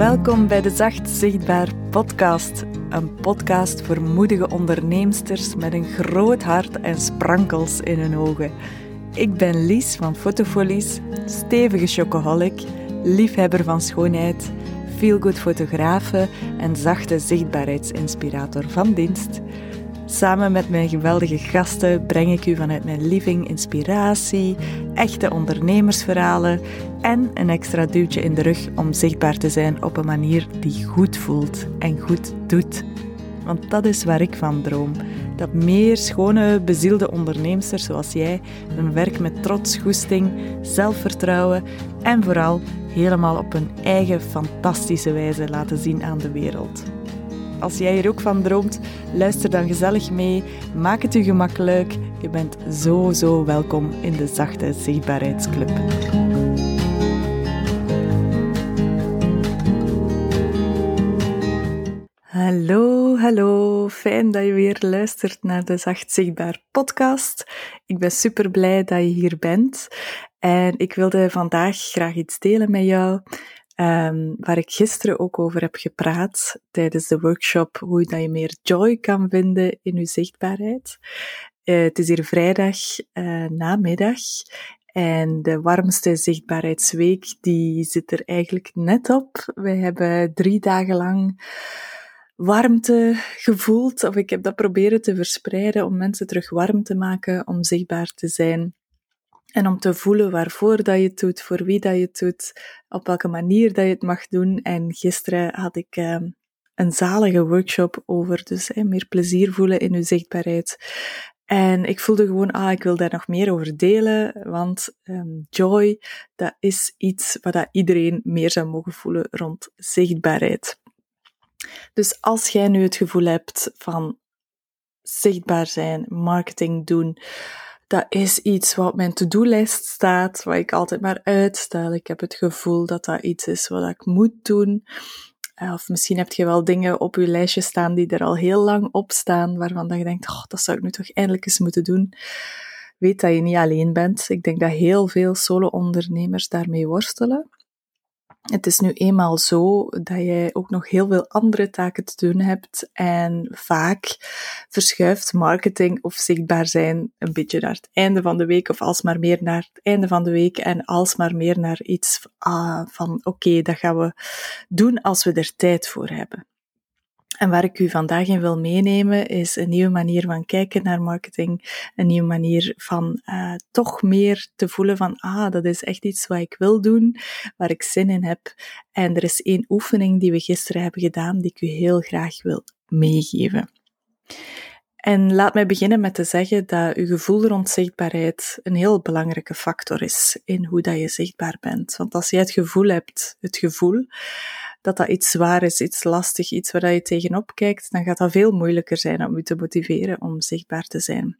Welkom bij de Zacht Zichtbaar podcast. Een podcast voor moedige onderneemsters met een groot hart en sprankels in hun ogen. Ik ben Lies van Fotofolies, stevige chocoholic, liefhebber van schoonheid, feelgood fotografe en zachte zichtbaarheidsinspirator van dienst. Samen met mijn geweldige gasten breng ik u vanuit mijn living inspiratie, echte ondernemersverhalen en een extra duwtje in de rug om zichtbaar te zijn op een manier die goed voelt en goed doet. Want dat is waar ik van droom. Dat meer schone, bezielde onderneemsters zoals jij hun werk met trots, goesting, zelfvertrouwen en vooral helemaal op hun eigen fantastische wijze laten zien aan de wereld. Als jij hier ook van droomt, luister dan gezellig mee. Maak het u gemakkelijk. Je bent zo, zo welkom in de Zachte Zichtbaarheidsclub. Hallo, hallo. Fijn dat je weer luistert naar de Zacht Zichtbaar podcast. Ik ben super blij dat je hier bent. En ik wilde vandaag graag iets delen met jou. Um, waar ik gisteren ook over heb gepraat tijdens de workshop, hoe dat je meer joy kan vinden in je zichtbaarheid. Uh, het is hier vrijdag uh, namiddag en de warmste zichtbaarheidsweek die zit er eigenlijk net op. We hebben drie dagen lang warmte gevoeld, of ik heb dat proberen te verspreiden om mensen terug warm te maken, om zichtbaar te zijn. En om te voelen waarvoor dat je het doet, voor wie dat je het doet, op welke manier dat je het mag doen. En gisteren had ik uh, een zalige workshop over dus meer plezier voelen in je zichtbaarheid. En ik voelde gewoon, ah, ik wil daar nog meer over delen, want um, joy, dat is iets wat dat iedereen meer zou mogen voelen rond zichtbaarheid. Dus als jij nu het gevoel hebt van zichtbaar zijn, marketing doen, dat is iets wat op mijn to-do-lijst staat, wat ik altijd maar uitstel. Ik heb het gevoel dat dat iets is wat ik moet doen. Eh, of misschien heb je wel dingen op je lijstje staan die er al heel lang op staan, waarvan dat je denkt, oh, dat zou ik nu toch eindelijk eens moeten doen. Weet dat je niet alleen bent. Ik denk dat heel veel solo-ondernemers daarmee worstelen. Het is nu eenmaal zo dat jij ook nog heel veel andere taken te doen hebt en vaak verschuift marketing of zichtbaar zijn een beetje naar het einde van de week of alsmaar meer naar het einde van de week en alsmaar meer naar iets ah, van oké, dat gaan we doen als we er tijd voor hebben. En waar ik u vandaag in wil meenemen is een nieuwe manier van kijken naar marketing, een nieuwe manier van uh, toch meer te voelen van, ah, dat is echt iets wat ik wil doen, waar ik zin in heb. En er is één oefening die we gisteren hebben gedaan, die ik u heel graag wil meegeven. En laat mij beginnen met te zeggen dat uw gevoel rond zichtbaarheid een heel belangrijke factor is in hoe dat je zichtbaar bent. Want als jij het gevoel hebt, het gevoel, dat dat iets zwaar is, iets lastig, iets waar je tegenop kijkt, dan gaat dat veel moeilijker zijn om je te motiveren om zichtbaar te zijn.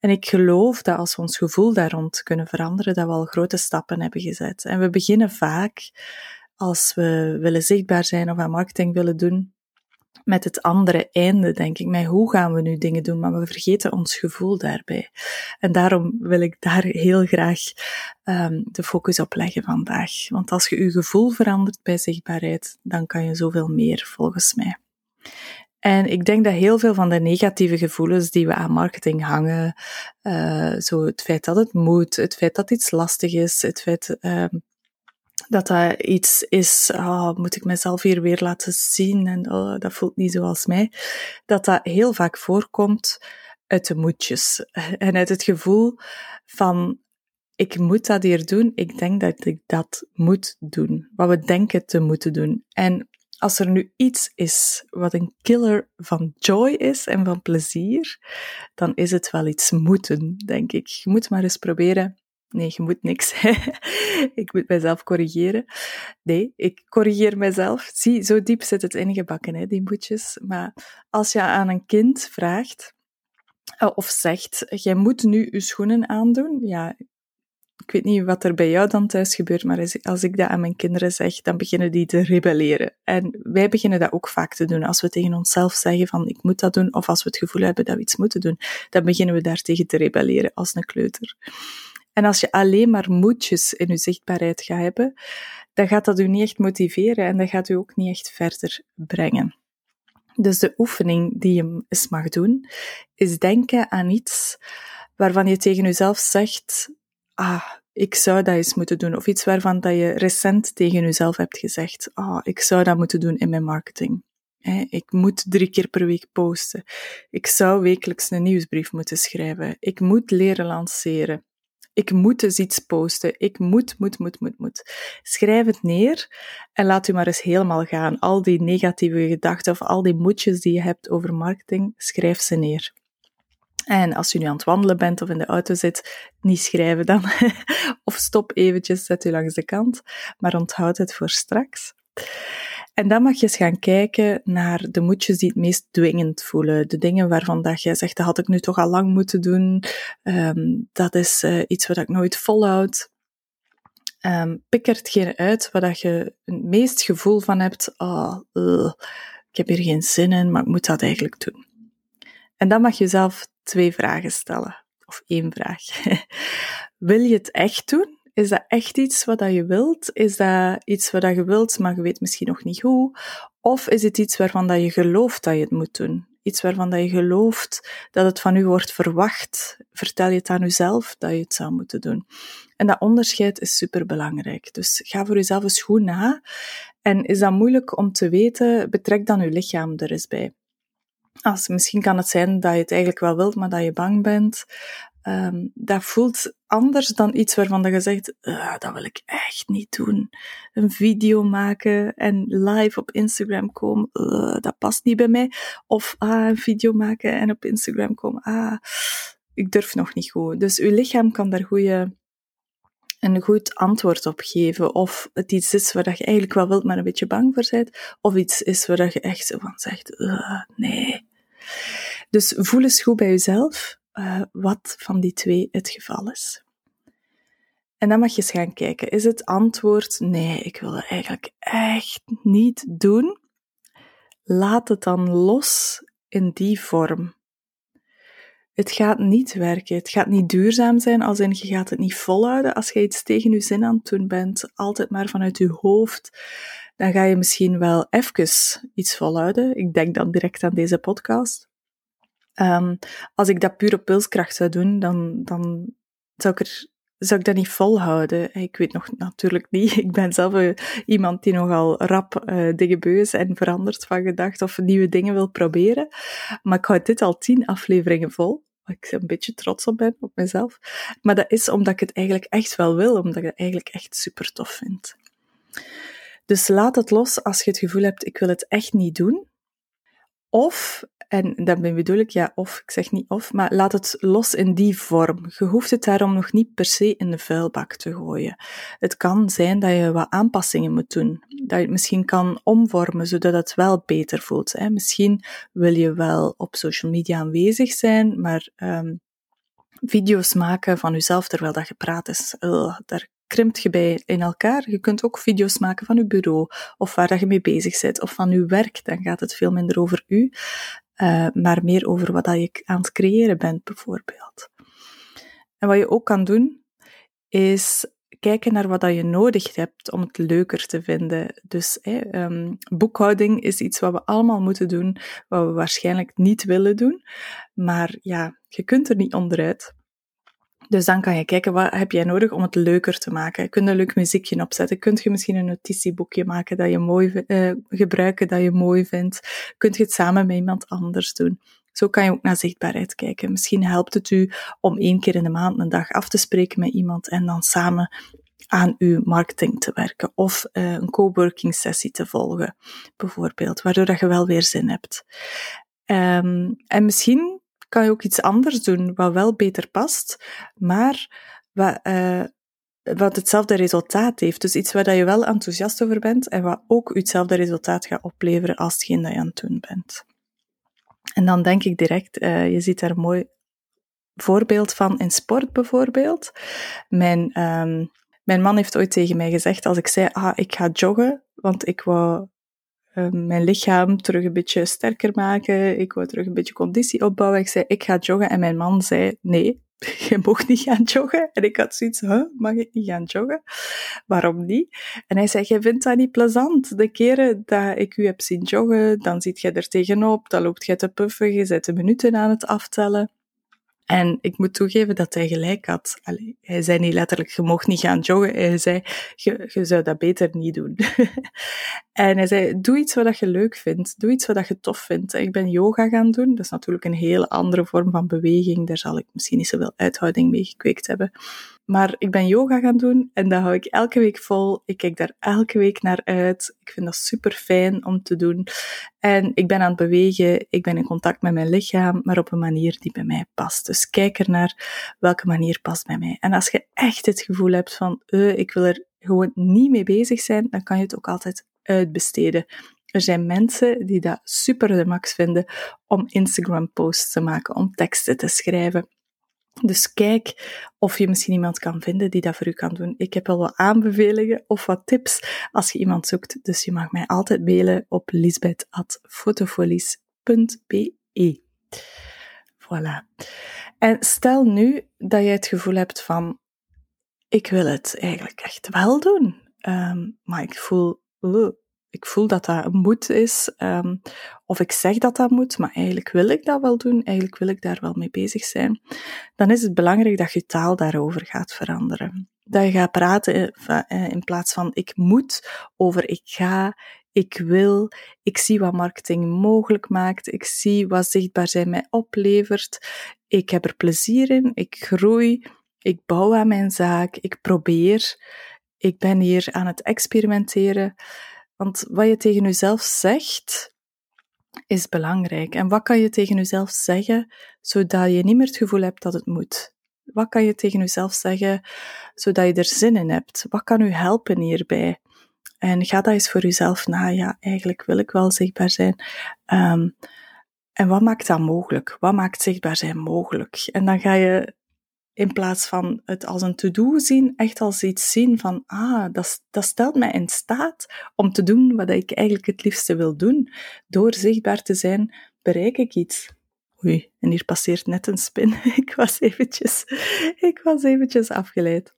En ik geloof dat als we ons gevoel daar rond kunnen veranderen, dat we al grote stappen hebben gezet. En we beginnen vaak, als we willen zichtbaar zijn of aan marketing willen doen, met het andere einde, denk ik. Met hoe gaan we nu dingen doen? Maar we vergeten ons gevoel daarbij. En daarom wil ik daar heel graag um, de focus op leggen vandaag. Want als je je gevoel verandert bij zichtbaarheid, dan kan je zoveel meer, volgens mij. En ik denk dat heel veel van de negatieve gevoelens die we aan marketing hangen, uh, zo het feit dat het moet, het feit dat iets lastig is, het feit um, dat dat iets is, oh, moet ik mezelf hier weer laten zien en oh, dat voelt niet zoals mij, dat dat heel vaak voorkomt uit de moedjes en uit het gevoel van ik moet dat hier doen, ik denk dat ik dat moet doen, wat we denken te moeten doen. En als er nu iets is wat een killer van joy is en van plezier, dan is het wel iets moeten, denk ik. Je moet maar eens proberen Nee, je moet niks. ik moet mijzelf corrigeren. Nee, ik corrigeer mezelf. Zie, zo diep zit het ingebakken, hè, die moedjes. Maar als je aan een kind vraagt, eh, of zegt, jij moet nu je schoenen aandoen, ja, ik weet niet wat er bij jou dan thuis gebeurt, maar als ik dat aan mijn kinderen zeg, dan beginnen die te rebelleren. En wij beginnen dat ook vaak te doen. Als we tegen onszelf zeggen van ik moet dat doen, of als we het gevoel hebben dat we iets moeten doen, dan beginnen we daartegen te rebelleren als een kleuter. En als je alleen maar moedjes in je zichtbaarheid gaat hebben, dan gaat dat u niet echt motiveren en dat gaat u ook niet echt verder brengen. Dus de oefening die je eens mag doen, is denken aan iets waarvan je tegen jezelf zegt, ah, ik zou dat eens moeten doen. Of iets waarvan dat je recent tegen jezelf hebt gezegd, ah, ik zou dat moeten doen in mijn marketing. Ik moet drie keer per week posten. Ik zou wekelijks een nieuwsbrief moeten schrijven. Ik moet leren lanceren. Ik moet dus iets posten. Ik moet, moet, moet, moet, moet. Schrijf het neer en laat u maar eens helemaal gaan. Al die negatieve gedachten of al die moedjes die je hebt over marketing, schrijf ze neer. En als u nu aan het wandelen bent of in de auto zit, niet schrijven dan. of stop eventjes, zet u langs de kant. Maar onthoud het voor straks. En dan mag je eens gaan kijken naar de moedjes die het meest dwingend voelen. De dingen waarvan dat jij zegt, dat had ik nu toch al lang moeten doen. Um, dat is uh, iets wat ik nooit volhoud. Um, pik er hetgene uit waar dat je het meest gevoel van hebt. Oh, ik heb hier geen zin in, maar ik moet dat eigenlijk doen. En dan mag je zelf twee vragen stellen. Of één vraag. Wil je het echt doen? Is dat echt iets wat je wilt? Is dat iets wat je wilt, maar je weet misschien nog niet hoe? Of is het iets waarvan dat je gelooft dat je het moet doen? Iets waarvan dat je gelooft dat het van u wordt verwacht. Vertel je het aan jezelf dat je het zou moeten doen. En dat onderscheid is superbelangrijk. Dus ga voor jezelf eens goed na. En is dat moeilijk om te weten, betrek dan je lichaam er eens bij. Als, misschien kan het zijn dat je het eigenlijk wel wilt, maar dat je bang bent. Um, dat voelt anders dan iets waarvan je zegt, uh, dat wil ik echt niet doen. Een video maken en live op Instagram komen, uh, dat past niet bij mij. Of ah, een video maken en op Instagram komen, ah, ik durf nog niet goed. Dus uw lichaam kan daar goede, een goed antwoord op geven. Of het iets is waar je eigenlijk wel wilt, maar een beetje bang voor bent. Of iets is waar je echt van zegt, uh, nee. Dus voel eens goed bij jezelf uh, wat van die twee het geval is. En dan mag je eens gaan kijken. Is het antwoord nee, ik wil het eigenlijk echt niet doen? Laat het dan los in die vorm. Het gaat niet werken. Het gaat niet duurzaam zijn, als in je gaat het niet volhouden. Als je iets tegen je zin aan het doen bent, altijd maar vanuit je hoofd, dan ga je misschien wel even iets volhouden. Ik denk dan direct aan deze podcast. Um, als ik dat puur op pilskracht zou doen, dan, dan zou ik er zou ik dat niet volhouden? Ik weet nog natuurlijk niet. Ik ben zelf uh, iemand die nogal rap uh, dingen beus en verandert van gedacht of nieuwe dingen wil proberen. Maar ik houd dit al tien afleveringen vol. Ik een beetje trots op ben, op mezelf. Maar dat is omdat ik het eigenlijk echt wel wil, omdat ik het eigenlijk echt super tof vind. Dus laat het los als je het gevoel hebt, ik wil het echt niet doen. Of en dan bedoel ik ja, of, ik zeg niet of, maar laat het los in die vorm. Je hoeft het daarom nog niet per se in de vuilbak te gooien. Het kan zijn dat je wat aanpassingen moet doen. Dat je het misschien kan omvormen, zodat het wel beter voelt. Hè. Misschien wil je wel op social media aanwezig zijn, maar um, video's maken van jezelf terwijl dat je praat is, daar krimpt je bij in elkaar. Je kunt ook video's maken van je bureau, of waar dat je mee bezig bent, of van je werk. Dan gaat het veel minder over u, uh, maar meer over wat dat je aan het creëren bent, bijvoorbeeld. En wat je ook kan doen, is kijken naar wat dat je nodig hebt om het leuker te vinden. Dus um, boekhouding is iets wat we allemaal moeten doen, wat we waarschijnlijk niet willen doen. Maar ja, je kunt er niet onderuit. Dus dan kan je kijken, wat heb jij nodig om het leuker te maken? Kun je een leuk muziekje opzetten? Kun je misschien een notitieboekje maken dat je mooi uh, gebruiken, dat je mooi vindt? Kun je het samen met iemand anders doen? Zo kan je ook naar zichtbaarheid kijken. Misschien helpt het u om één keer in de maand een dag af te spreken met iemand en dan samen aan uw marketing te werken of uh, een coworking sessie te volgen, bijvoorbeeld, waardoor dat je wel weer zin hebt. Um, en misschien kan je ook iets anders doen wat wel beter past, maar wat, uh, wat hetzelfde resultaat heeft. Dus iets waar je wel enthousiast over bent en wat ook hetzelfde resultaat gaat opleveren als hetgeen dat je aan het doen bent. En dan denk ik direct, uh, je ziet daar een mooi voorbeeld van in sport bijvoorbeeld. Mijn, um, mijn man heeft ooit tegen mij gezegd, als ik zei, ah, ik ga joggen, want ik wou Ehm, mijn lichaam terug een beetje sterker maken. Ik wou terug een beetje conditie opbouwen. Ik zei, ik ga joggen. En mijn man zei, nee, je mocht niet gaan joggen. En ik had zoiets, huh, mag ik niet gaan joggen? Waarom niet? En hij zei, je vindt dat niet plezant. De keren dat ik u heb zien joggen, dan zit je er tegenop, dan loopt je te puffen, je zet de minuten aan het aftellen. En ik moet toegeven dat hij gelijk had. Hij zei niet letterlijk, je mocht niet gaan joggen. Hij zei, je, je zou dat beter niet doen. en hij zei, doe iets wat je leuk vindt. Doe iets wat je tof vindt. Ik ben yoga gaan doen. Dat is natuurlijk een hele andere vorm van beweging. Daar zal ik misschien niet zoveel uithouding mee gekweekt hebben. Maar ik ben yoga gaan doen en dat hou ik elke week vol. Ik kijk daar elke week naar uit. Ik vind dat super fijn om te doen. En ik ben aan het bewegen, ik ben in contact met mijn lichaam, maar op een manier die bij mij past. Dus kijk er naar welke manier past bij mij. En als je echt het gevoel hebt van, uh, ik wil er gewoon niet mee bezig zijn, dan kan je het ook altijd uitbesteden. Er zijn mensen die dat super de max vinden om Instagram-posts te maken, om teksten te schrijven. Dus kijk of je misschien iemand kan vinden die dat voor u kan doen. Ik heb wel wat aanbevelingen of wat tips als je iemand zoekt. Dus je mag mij altijd mailen op lisbeth.fotofolies.be. Voilà. En stel nu dat je het gevoel hebt van, ik wil het eigenlijk echt wel doen, um, maar ik voel, ik voel dat dat moet is, um, of ik zeg dat dat moet, maar eigenlijk wil ik dat wel doen, eigenlijk wil ik daar wel mee bezig zijn, dan is het belangrijk dat je taal daarover gaat veranderen. Dat je gaat praten eh, in plaats van ik moet, over ik ga, ik wil, ik zie wat marketing mogelijk maakt, ik zie wat zichtbaar zijn mij oplevert, ik heb er plezier in, ik groei, ik bouw aan mijn zaak, ik probeer, ik ben hier aan het experimenteren. Want wat je tegen jezelf zegt, is belangrijk. En wat kan je tegen jezelf zeggen, zodat je niet meer het gevoel hebt dat het moet? Wat kan je tegen jezelf zeggen, zodat je er zin in hebt? Wat kan u helpen hierbij? En ga dat eens voor jezelf na. Ja, eigenlijk wil ik wel zichtbaar zijn. Um, en wat maakt dat mogelijk? Wat maakt zichtbaar zijn mogelijk? En dan ga je in plaats van het als een to-do zien, echt als iets zien van, ah, dat, dat stelt mij in staat om te doen wat ik eigenlijk het liefste wil doen. Door zichtbaar te zijn, bereik ik iets. Oei, en hier passeert net een spin. ik was eventjes, ik was eventjes afgeleid.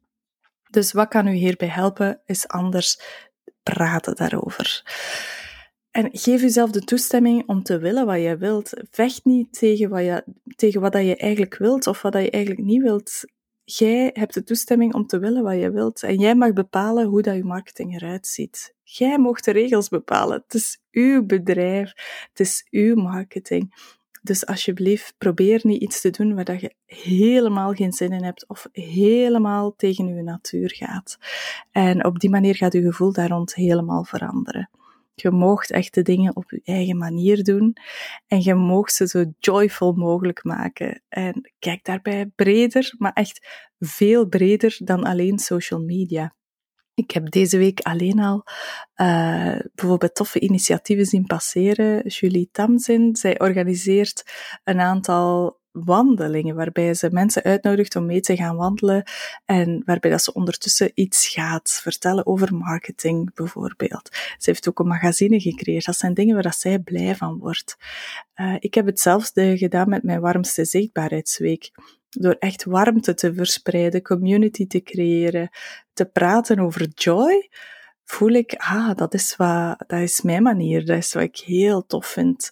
Dus wat kan u hierbij helpen, is anders praten daarover. En geef jezelf de toestemming om te willen wat je wilt. Vecht niet tegen wat je, tegen wat je eigenlijk wilt of wat je eigenlijk niet wilt. Jij hebt de toestemming om te willen wat je wilt. En jij mag bepalen hoe dat je marketing eruit ziet. Jij mocht de regels bepalen. Het is uw bedrijf. Het is uw marketing. Dus alsjeblieft, probeer niet iets te doen waar dat je helemaal geen zin in hebt of helemaal tegen je natuur gaat. En op die manier gaat je gevoel daar rond helemaal veranderen. Je moogt echt de dingen op je eigen manier doen en je moogt ze zo joyful mogelijk maken. En kijk daarbij breder, maar echt veel breder dan alleen social media. Ik heb deze week alleen al uh, bijvoorbeeld toffe initiatieven zien passeren. Julie Tamzin, zij organiseert een aantal wandelingen, waarbij ze mensen uitnodigt om mee te gaan wandelen en waarbij dat ze ondertussen iets gaat vertellen over marketing bijvoorbeeld. Ze heeft ook een magazine gecreëerd. Dat zijn dingen waar dat zij blij van wordt. Uh, ik heb hetzelfde gedaan met mijn warmste zichtbaarheidsweek. Door echt warmte te verspreiden, community te creëren, te praten over joy, voel ik, ah, dat is, wat, dat is mijn manier. Dat is wat ik heel tof vind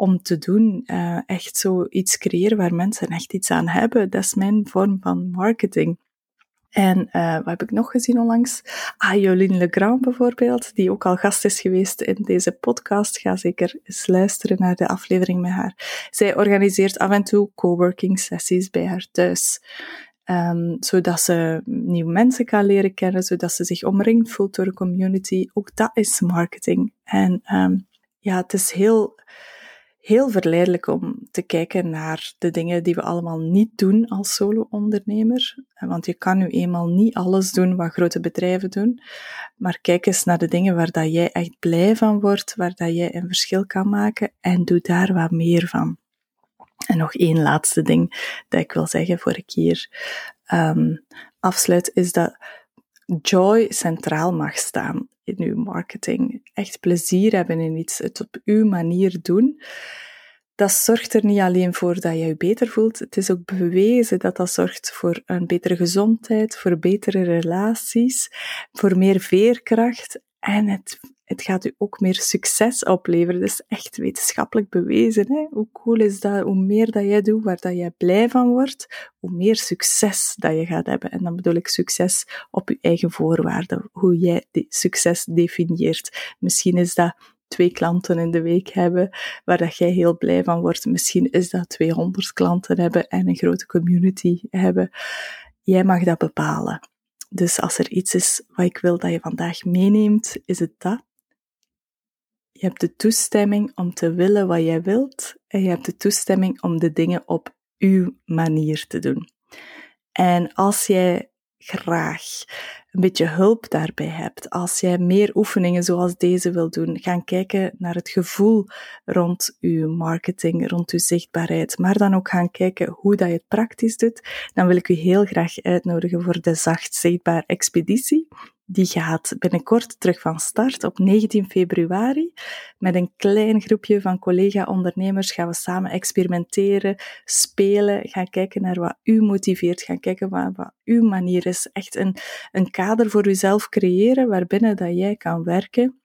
om te doen. Uh, echt zoiets creëren waar mensen echt iets aan hebben. Dat is mijn vorm van marketing. En uh, wat heb ik nog gezien onlangs? Ah, Legrand bijvoorbeeld, die ook al gast is geweest in deze podcast. Ga zeker eens luisteren naar de aflevering met haar. Zij organiseert af en toe coworking sessies bij haar thuis. Um, zodat ze nieuwe mensen kan leren kennen, zodat ze zich omringd voelt door een community. Ook dat is marketing. En um, ja, het is heel heel verleidelijk om te kijken naar de dingen die we allemaal niet doen als solo-ondernemer. Want je kan nu eenmaal niet alles doen wat grote bedrijven doen. Maar kijk eens naar de dingen waar dat jij echt blij van wordt, waar dat jij een verschil kan maken en doe daar wat meer van. En nog één laatste ding dat ik wil zeggen voor ik hier um, afsluit, is dat joy centraal mag staan in uw marketing. Echt plezier hebben in iets, het op uw manier doen. dat zorgt er niet alleen voor dat je je beter voelt, het is ook bewezen dat dat zorgt voor een betere gezondheid, voor betere relaties, voor meer veerkracht en het, het gaat u ook meer succes opleveren. Is echt wetenschappelijk bewezen. Hè? Hoe cool is dat? Hoe meer dat jij doet waar dat jij blij van wordt, hoe meer succes dat je gaat hebben. En dan bedoel ik succes op je eigen voorwaarden, hoe jij die succes definieert. Misschien is dat twee klanten in de week hebben waar dat jij heel blij van wordt. Misschien is dat 200 klanten hebben en een grote community hebben. Jij mag dat bepalen. Dus als er iets is wat ik wil dat je vandaag meeneemt, is het dat. Je hebt de toestemming om te willen wat jij wilt en je hebt de toestemming om de dingen op uw manier te doen. En als jij graag een beetje hulp daarbij hebt, als jij meer oefeningen zoals deze wil doen, gaan kijken naar het gevoel rond uw marketing, rond uw zichtbaarheid, maar dan ook gaan kijken hoe dat je het praktisch doet, dan wil ik u heel graag uitnodigen voor de Zacht Zichtbaar Expeditie. Die gaat binnenkort terug van start op 19 februari. Met een klein groepje van collega-ondernemers gaan we samen experimenteren, spelen, gaan kijken naar wat u motiveert, gaan kijken wat, wat uw manier is. Echt een, een kader voor uzelf creëren waarbinnen dat jij kan werken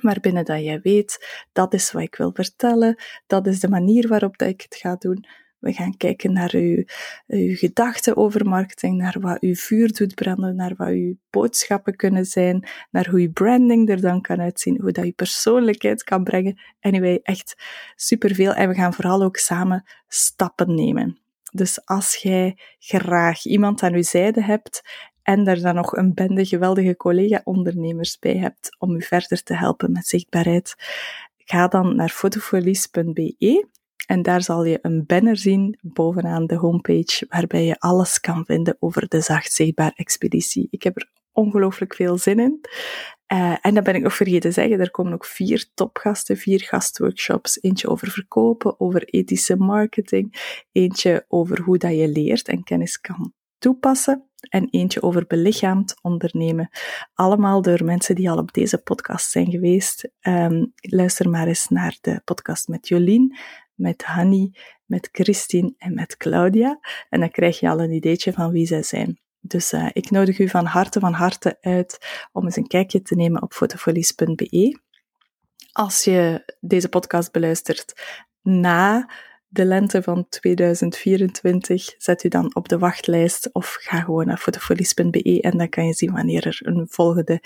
waarbinnen dat jij weet, dat is wat ik wil vertellen, dat is de manier waarop dat ik het ga doen. We gaan kijken naar uw, uw gedachten over marketing, naar wat uw vuur doet branden, naar wat uw boodschappen kunnen zijn, naar hoe uw branding er dan kan uitzien, hoe dat je persoonlijkheid kan brengen. Anyway, echt superveel. En we gaan vooral ook samen stappen nemen. Dus als jij graag iemand aan uw zijde hebt en daar dan nog een bende geweldige collega-ondernemers bij hebt om u verder te helpen met zichtbaarheid, ga dan naar fotofolies.be en daar zal je een banner zien bovenaan de homepage waarbij je alles kan vinden over de zacht zichtbaar expeditie. Ik heb er ongelooflijk veel zin in. Uh, en dan ben ik nog vergeten te zeggen, er komen ook vier topgasten, vier gastworkshops. Eentje over verkopen, over ethische marketing, eentje over hoe dat je leert en kennis kan toepassen en eentje over belichaamd ondernemen. Allemaal door mensen die al op deze podcast zijn geweest. Um, luister maar eens naar de podcast met Jolien met Hanny, met Christine en met Claudia. En dan krijg je al een ideetje van wie zij zijn. Dus uh, ik nodig u van harte van harte uit om eens een kijkje te nemen op fotofolies.be. Als je deze podcast beluistert na de lente van 2024, zet u dan op de wachtlijst of ga gewoon naar fotofolies.be en dan kan je zien wanneer er een volgende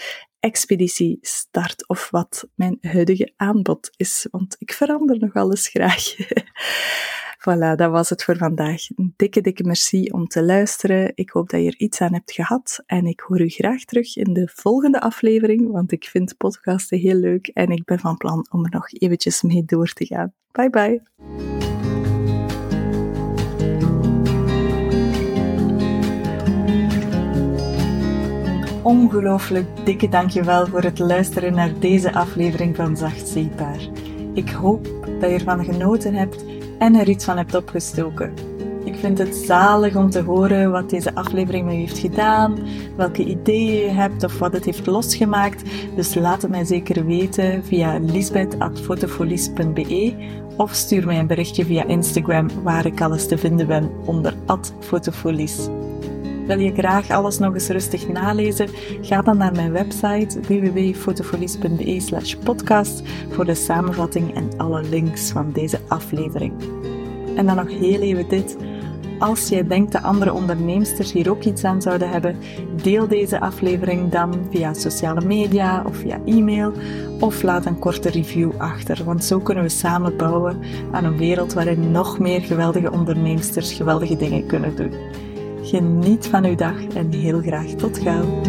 expeditie start of wat mijn huidige aanbod is, want ik verander nog alles graag. voilà, dat was het voor vandaag. Een dikke, dikke merci om te luisteren. Ik hoop dat je er iets aan hebt gehad en ik hoor u graag terug in de volgende aflevering, want ik vind podcasten heel leuk en ik ben van plan om er nog eventjes mee door te gaan. Bye bye. Ongelooflijk dikke dankjewel voor het luisteren naar deze aflevering van Zacht Zichtbaar. Ik hoop dat je ervan genoten hebt en er iets van hebt opgestoken. Ik vind het zalig om te horen wat deze aflevering met heeft gedaan, welke ideeën je hebt of wat het heeft losgemaakt. Dus laat het mij zeker weten via lisbeth.fotofolies.be of stuur mij een berichtje via Instagram waar ik alles te vinden ben onder @fotofolies. Wil je graag alles nog eens rustig nalezen? Ga dan naar mijn website www.fotofolies.be slash podcast voor de samenvatting en alle links van deze aflevering. En dan nog heel even dit. Als jij denkt dat andere onderneemsters hier ook iets aan zouden hebben, deel deze aflevering dan via sociale media of via e-mail of laat een korte review achter, want zo kunnen we samen bouwen aan een wereld waarin nog meer geweldige onderneemsters geweldige dingen kunnen doen. Geniet van uw dag en heel graag tot gauw.